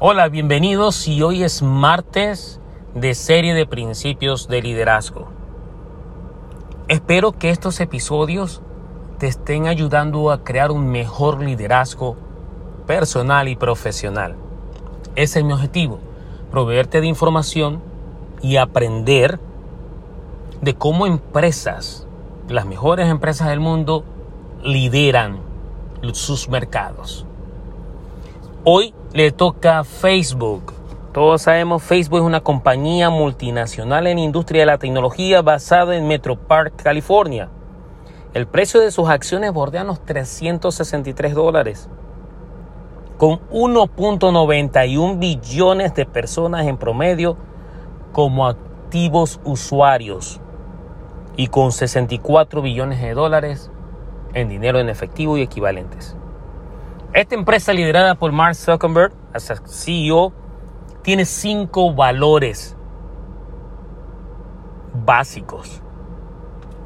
Hola, bienvenidos y hoy es martes de serie de principios de liderazgo. Espero que estos episodios te estén ayudando a crear un mejor liderazgo personal y profesional. Ese es mi objetivo, proveerte de información y aprender de cómo empresas, las mejores empresas del mundo, lideran sus mercados. Hoy le toca Facebook. Todos sabemos Facebook es una compañía multinacional en industria de la tecnología basada en Metro Park, California. El precio de sus acciones bordea los 363 dólares. Con 1.91 billones de personas en promedio como activos usuarios y con 64 billones de dólares en dinero en efectivo y equivalentes. Esta empresa liderada por Mark Zuckerberg, CEO, tiene cinco valores básicos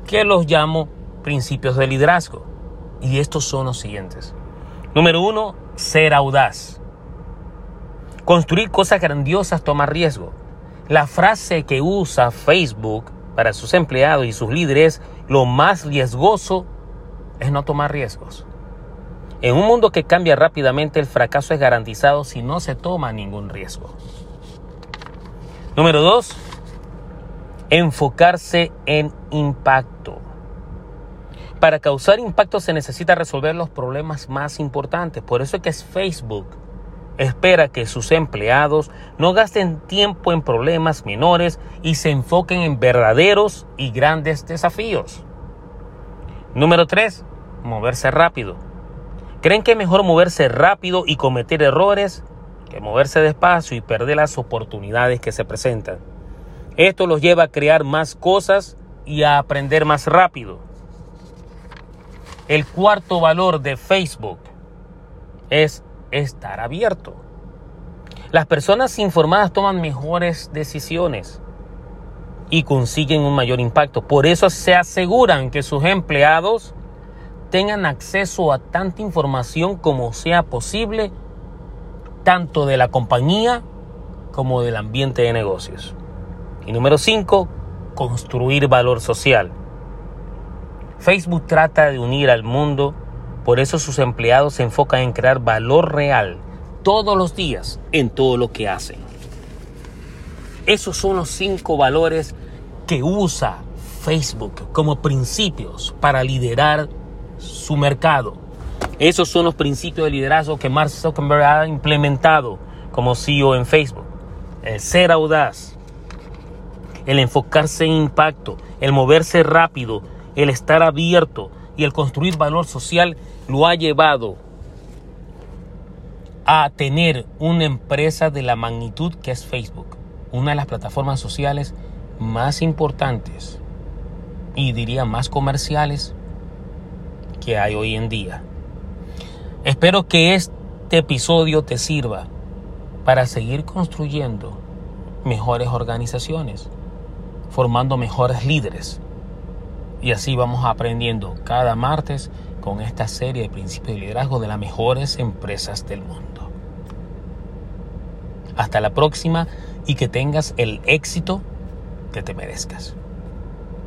que los llamo principios de liderazgo. Y estos son los siguientes. Número uno, ser audaz. Construir cosas grandiosas toma riesgo. La frase que usa Facebook para sus empleados y sus líderes, lo más riesgoso es no tomar riesgos. En un mundo que cambia rápidamente, el fracaso es garantizado si no se toma ningún riesgo. Número dos, enfocarse en impacto. Para causar impacto se necesita resolver los problemas más importantes. Por eso es que Facebook espera que sus empleados no gasten tiempo en problemas menores y se enfoquen en verdaderos y grandes desafíos. Número 3. Moverse rápido. ¿Creen que es mejor moverse rápido y cometer errores que moverse despacio y perder las oportunidades que se presentan? Esto los lleva a crear más cosas y a aprender más rápido. El cuarto valor de Facebook es estar abierto. Las personas informadas toman mejores decisiones y consiguen un mayor impacto. Por eso se aseguran que sus empleados tengan acceso a tanta información como sea posible, tanto de la compañía como del ambiente de negocios. Y número 5, construir valor social. Facebook trata de unir al mundo, por eso sus empleados se enfocan en crear valor real todos los días en todo lo que hacen. Esos son los cinco valores que usa Facebook como principios para liderar su mercado. Esos son los principios de liderazgo que Mark Zuckerberg ha implementado como CEO en Facebook. El ser audaz, el enfocarse en impacto, el moverse rápido, el estar abierto y el construir valor social lo ha llevado a tener una empresa de la magnitud que es Facebook, una de las plataformas sociales más importantes y diría más comerciales que hay hoy en día. Espero que este episodio te sirva para seguir construyendo mejores organizaciones, formando mejores líderes. Y así vamos aprendiendo cada martes con esta serie de principios de liderazgo de las mejores empresas del mundo. Hasta la próxima y que tengas el éxito que te merezcas.